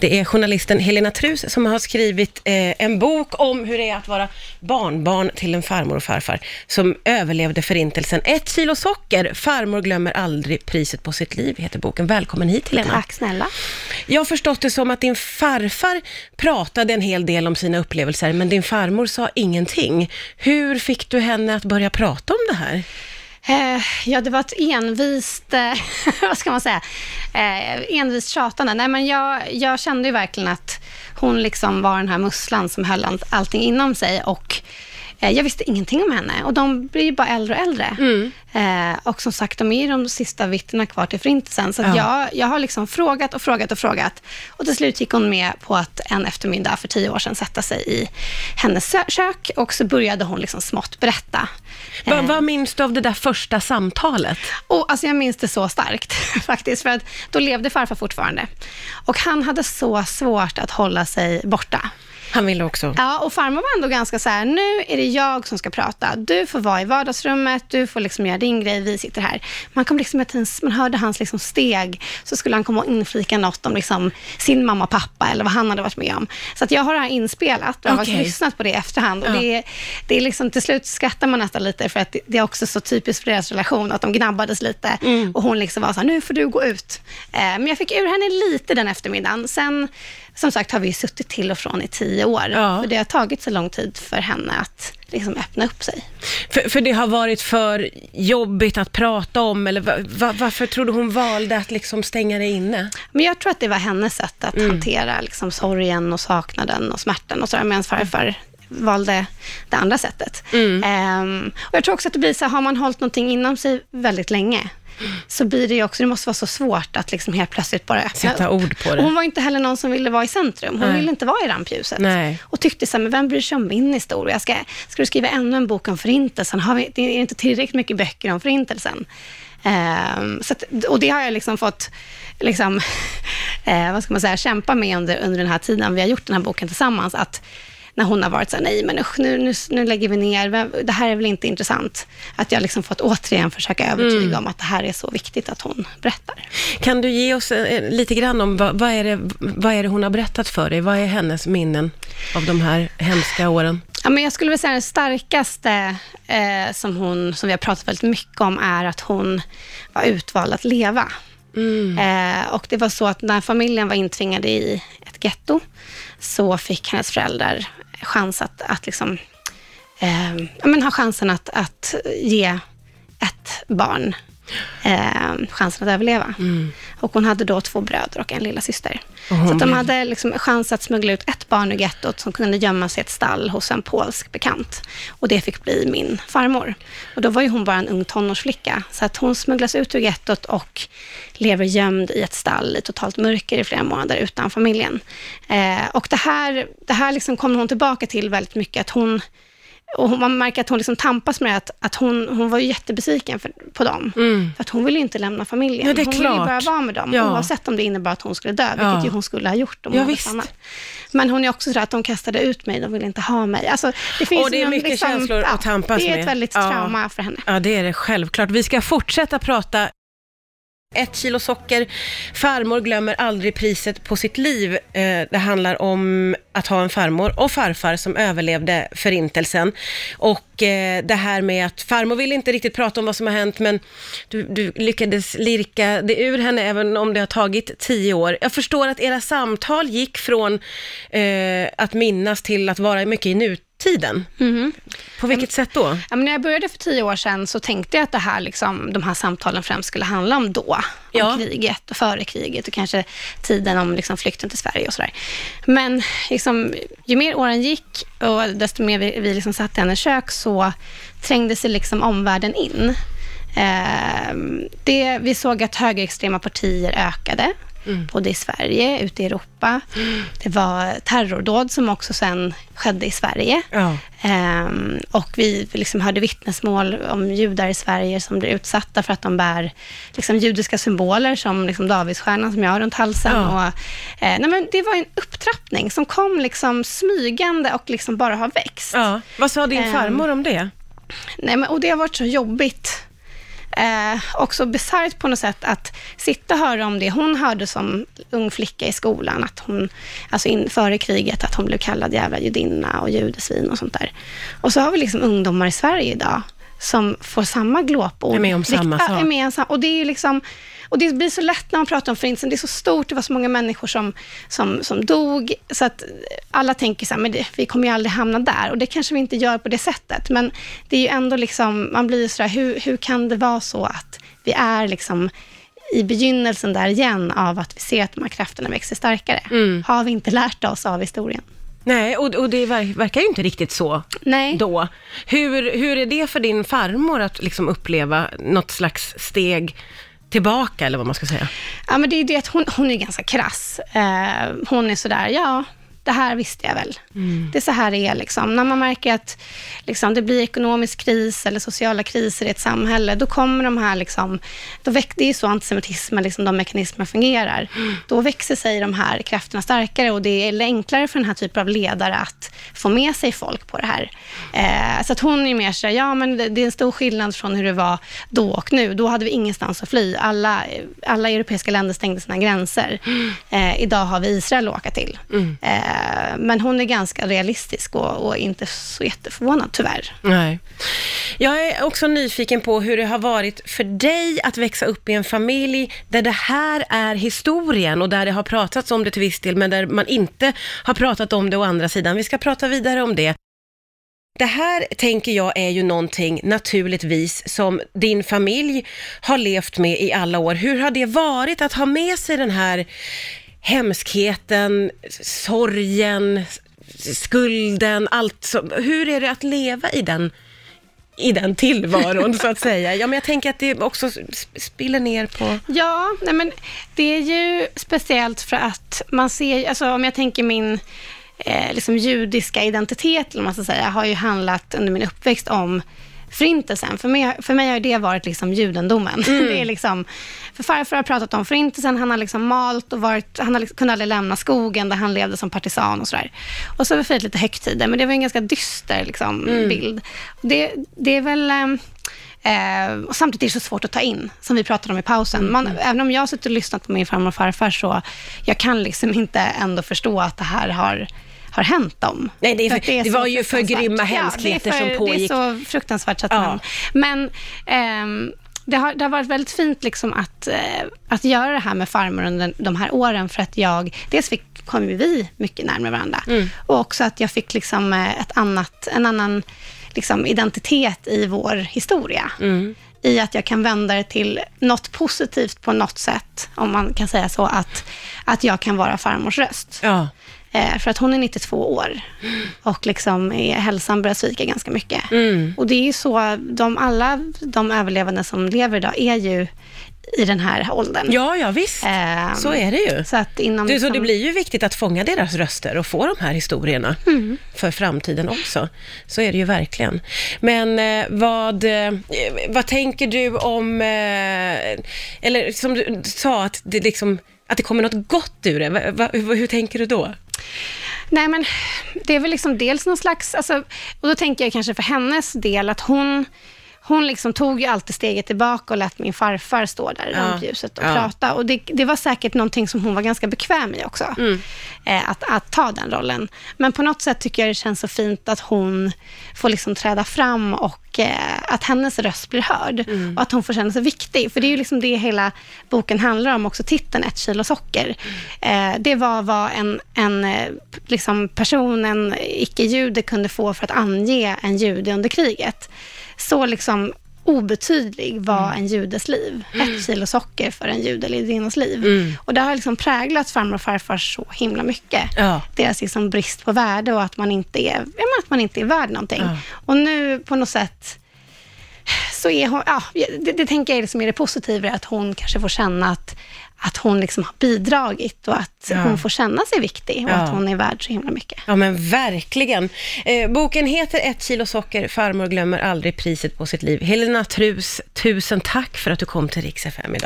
Det är journalisten Helena Trus som har skrivit eh, en bok om hur det är att vara barnbarn till en farmor och farfar som överlevde förintelsen. Ett kilo socker, farmor glömmer aldrig priset på sitt liv, heter boken. Välkommen hit Helena. Tack snälla. Jag har förstått det som att din farfar pratade en hel del om sina upplevelser, men din farmor sa ingenting. Hur fick du henne att börja prata om det här? Eh, ja, det var ett envist, eh, vad ska man säga, eh, envist tjatande. Nej, men jag, jag kände ju verkligen att hon liksom var den här musslan som höll allting inom sig och jag visste ingenting om henne och de blir ju bara äldre och äldre. Mm. Eh, och som sagt, de är ju de sista vittnena kvar till förintelsen. Så Ja. jag, jag har liksom frågat och frågat och frågat. Och till slut gick hon med på att en eftermiddag för tio år sedan sätta sig i hennes kök och så började hon liksom smått berätta. Va, Eh, vad minns du av det där första samtalet? och alltså jag minns det så starkt faktiskt, för att då levde farfar fortfarande. Och han hade så svårt att hålla sig borta. Han ville också. Ja, och farmor var ändå ganska så här, nu är det jag som ska prata. Du får vara i vardagsrummet, du får liksom göra din grej, vi sitter här. Man, kom liksom, man hörde hans liksom steg, så skulle han komma och inflika något om liksom sin mamma och pappa, eller vad han hade varit med om. Så att jag har det här inspelat, och jag har Okej. faktiskt lyssnat på det i efterhand. Och Ja. det, det är liksom, till slut skrattar man nästan lite, för att det, det är också så typiskt för deras relation, att de gnabbades lite. Mm. Och hon liksom var så här, nu får du gå ut. Eh, men jag fick ur henne lite den eftermiddagen. Sen, som sagt, har vi suttit till och från i tio år. Ja. För det har tagit så lång tid för henne att liksom öppna upp sig. För, för det har varit för jobbigt att prata om, eller va, va, varför tror du hon valde att liksom stänga det inne? Men jag tror att det var hennes sätt att Mm. hantera liksom, sorgen och saknaden och smärtan och sådär, medan farfar valde det andra sättet. Mm. Ehm, och jag tror också att det blir så här, har man hållit någonting inom sig väldigt länge, så blir det ju också, det måste vara så svårt att liksom helt plötsligt bara öppna Sätta upp. ord på Och det. hon var inte heller någon som ville vara i centrum. Hon Nej. ville inte vara i rampljuset. Nej. Och tyckte så här, men vem bryr sig om min historia? Ska, ska du skriva ännu en bok om förintelsen? Har vi, det är inte tillräckligt mycket böcker om förintelsen. Ehm, så att, och det har jag liksom fått, liksom, eh, vad ska man säga, kämpa med under, under den här tiden vi har gjort den här boken tillsammans. Att när hon har varit så här, nej men usch, nu, nu, nu lägger vi ner, det här är väl inte intressant. Att jag liksom fått återigen försöka övertyga Mm. om att det här är så viktigt att hon berättar. Kan du ge oss eh, lite grann om vad, vad, är det, vad är det hon har berättat för dig? Vad är hennes minnen av de här hemska åren? Ja, men jag skulle vilja säga det starkaste eh, som, hon, som vi har pratat väldigt mycket om är att hon var utvald att leva. Eh, och det var så att när familjen var intvingade i ett getto så fick hennes föräldrar chans att, att liksom, eh, ja, men ha chansen att, att ge ett barn eh, chansen att överleva. Och hon hade då två bröder och en lilla syster. Hon Så de hade liksom chans att smuggla ut ett barn ur gettot som kunde gömma sig i ett stall hos en polsk bekant. Och det fick bli min farmor. Och då var ju hon bara en ung tonårsflicka. Så att hon smugglas ut ur gettot och lever gömd i ett stall i totalt mörker i flera månader utan familjen. Eh, och det här, det här liksom kommer hon tillbaka till väldigt mycket, att hon och man märker att hon liksom tampas med att, att hon, hon var jättebesviken för, på dem. För att hon ville inte lämna familjen. Mm. Ja, det är hon ville ju klart. bara vara med dem, Ja. oavsett om det innebar att hon skulle dö, vilket Ja. ju hon skulle ha gjort om Ja, hon hade stannat. Men hon är också sådär att de kastade ut mig, de ville inte ha mig. Alltså, det finns Och det är någon mycket liksom, känslor att tampas Det är med. ett väldigt Ja. trauma för henne. Ja, det är det självklart. Vi ska fortsätta prata ett kilo socker. Farmor glömmer aldrig priset på sitt liv. Eh, det handlar om att ha en farmor och farfar som överlevde förintelsen. Och eh, det här med att farmor vill inte riktigt prata om vad som har hänt, men du, du lyckades lirka det ur henne även om det har tagit tio år. Jag förstår att era samtal gick från eh, att minnas till att vara mycket i nutid nutiden. Mhm. På vilket sätt då? Ja, men när jag började för tio år sedan så tänkte jag att det här, liksom, de här samtalen främst skulle handla om då. Om Ja. kriget och före kriget och kanske tiden om liksom, flykten till Sverige och sådär. Men liksom, ju mer åren gick och desto mer vi, vi liksom satt i hennes kök så trängde sig liksom omvärlden in. Ehm, det, vi såg att högerextrema partier ökade, både i Sverige, ute i Europa. Det var terrordåd som också sen skedde i Sverige. Ja. Ehm, och vi liksom hörde vittnesmål om judar i Sverige som blir utsatta för att de bär liksom, judiska symboler som liksom, Davidsstjärnan som jag har runt halsen. Ja. Och, eh, nej, men det var en upptrappning som kom liksom, smygande och liksom bara har växt. Ja. Vad sa din Ehm. farmor om det? Nej, men, och det har varit så jobbigt eh, också bisarrt på något sätt att sitta och höra om det hon hörde som ung flicka i skolan, att hon, alltså in, före kriget, att hon blev kallad jävla judinna och judesvin och sånt där. Och så har vi liksom ungdomar i Sverige idag som får samma glåpord. Är med om samma sak. Är med om och det är liksom och det blir så lätt när man pratar om Förintelsen. Det är så stort, det var så många människor som, som, som dog, så att alla tänker så här, men det, vi kommer ju aldrig hamna där. Och det kanske vi inte gör på det sättet, men det är ju ändå liksom, man blir så där, hur, hur kan det vara så att vi är liksom i begynnelsen där igen av att vi ser att de här krafterna växer starkare. Mm. Har vi inte lärt oss av historien? Nej, och, och det ver- verkar ju inte riktigt så Nej. då. Hur, hur är det för din farmor att liksom uppleva något slags steg tillbaka, eller vad man ska säga? Ja, men det är det att hon, hon är ganska krass. Eh, hon är sådär, ja, det här visste jag väl. Det är så här det är. Liksom. När man märker att liksom, det blir ekonomisk kris eller sociala kriser i ett samhälle, då kommer de här, liksom, då väck, det är ju så antisemitismen, liksom, de mekanismerna fungerar. Då växer sig de här krafterna starkare och det är enklare för den här typen av ledare att få med sig folk på det här. Eh, så att hon är mer så här, ja men det, det är en stor skillnad från hur det var då och nu. Då hade vi ingenstans att fly. Alla, alla europeiska länder stängde sina gränser. Eh, idag har vi Israel att åka till. Eh, Eh, men hon är ganska realistisk och, och inte så jätteförvånad, tyvärr. Nej. Jag är också nyfiken på hur det har varit för dig att växa upp i en familj där det här är historien och där det har pratats om det till viss del, men där man inte har pratat om det å andra sidan. Vi ska prata vidare om det. Det här tänker jag är ju någonting naturligtvis som din familj har levt med i alla år. Hur har det varit att ha med sig den här hemskheten, sorgen, skulden, allt Så, Hur är det att leva i den, i den tillvaron så att säga? Ja, men jag tänker att det också spiller ner på... Ja, nej men det är ju speciellt för att man ser, alltså om jag tänker min eh, liksom judiska identitet, eller man ska säga, har ju handlat under min uppväxt om Förintelsen. För mig, för mig har det varit liksom judendomen. Det är liksom, för farfar har pratat om Förintelsen, han har liksom malt och varit, han har liksom, kunde aldrig lämna skogen där han levde som partisan och sådär. Och så har vi firat lite högtider, men det var en ganska dyster liksom, bild. Och det, det är väl... ehm, Eh, och samtidigt är det så svårt att ta in, som vi pratade om i pausen. Man, Även om jag har suttit och lyssnat på min farmor och farfar, så jag kan liksom inte ändå förstå att det här har, har hänt dem. Nej, det är För för- att det var ju för grymma Ja, hemskheter det är som för- pågick. Det är så fruktansvärt. Så att Ja. man, men ehm, det, har, det har varit väldigt fint liksom att, eh, att göra det här med farmor under de här åren, för att jag, dels fick, kom ju vi mycket närmare varandra, Mm. och också att jag fick liksom eh, ett annat, en annan liksom, identitet i vår historia. Mm. I att jag kan vända det till något positivt på något sätt, om man kan säga så, att, att jag kan vara farmors röst. Ja. Eh, för att hon är 92 år och liksom är, hälsan börjar svika ganska mycket. Mm. Och det är ju så, de, alla de överlevande som lever idag är ju i den här åldern. ja, ja visst. Ehm, Så är det ju. Så att inom... Du, så liksom- det blir ju viktigt att fånga deras röster och få de här historierna för framtiden också. Så är det ju verkligen. Men eh, vad, eh, vad tänker du om, eller som du sa, att det, liksom, att det kommer något gott ur det. Hur tänker du då? Nej, men det är väl liksom dels någon slags... Alltså, och då tänker jag kanske för hennes del att hon, hon liksom tog ju alltid steget tillbaka och lät min farfar stå där i Ja, rampljuset och ja. prata. Och det, det var säkert någonting som hon var ganska bekväm i också, Mm. eh, att, att ta den rollen. Men på något sätt tycker jag det känns så fint att hon får liksom träda fram och eh, att hennes röst blir hörd Mm. och att hon får känna sig viktig. För det är ju liksom det hela boken handlar om, också titeln Ett kilo socker. Eh, det var vad en, en eh, liksom person, en icke-jude kunde få för att ange en jude under kriget. Så liksom obetydlig var en judes liv. Ett kilo socker för en jude eller judinnas liv. Och det har liksom präglat farmor och farfar så himla mycket. Ja. Deras liksom brist på värde och att man inte är, att man inte är värd någonting. Ja. Och nu på något sätt så är hon, ja, det, det tänker jag är liksom är det positiva, att hon kanske får känna att, att hon liksom har bidragit och att Ja. hon får känna sig viktig och Ja. att hon är värd så himla mycket. Ja men verkligen. Eh, boken heter Ett kilo socker, farmor glömmer aldrig priset på sitt liv. Helena Trus, tusen tack för att du kom till Rix FM idag.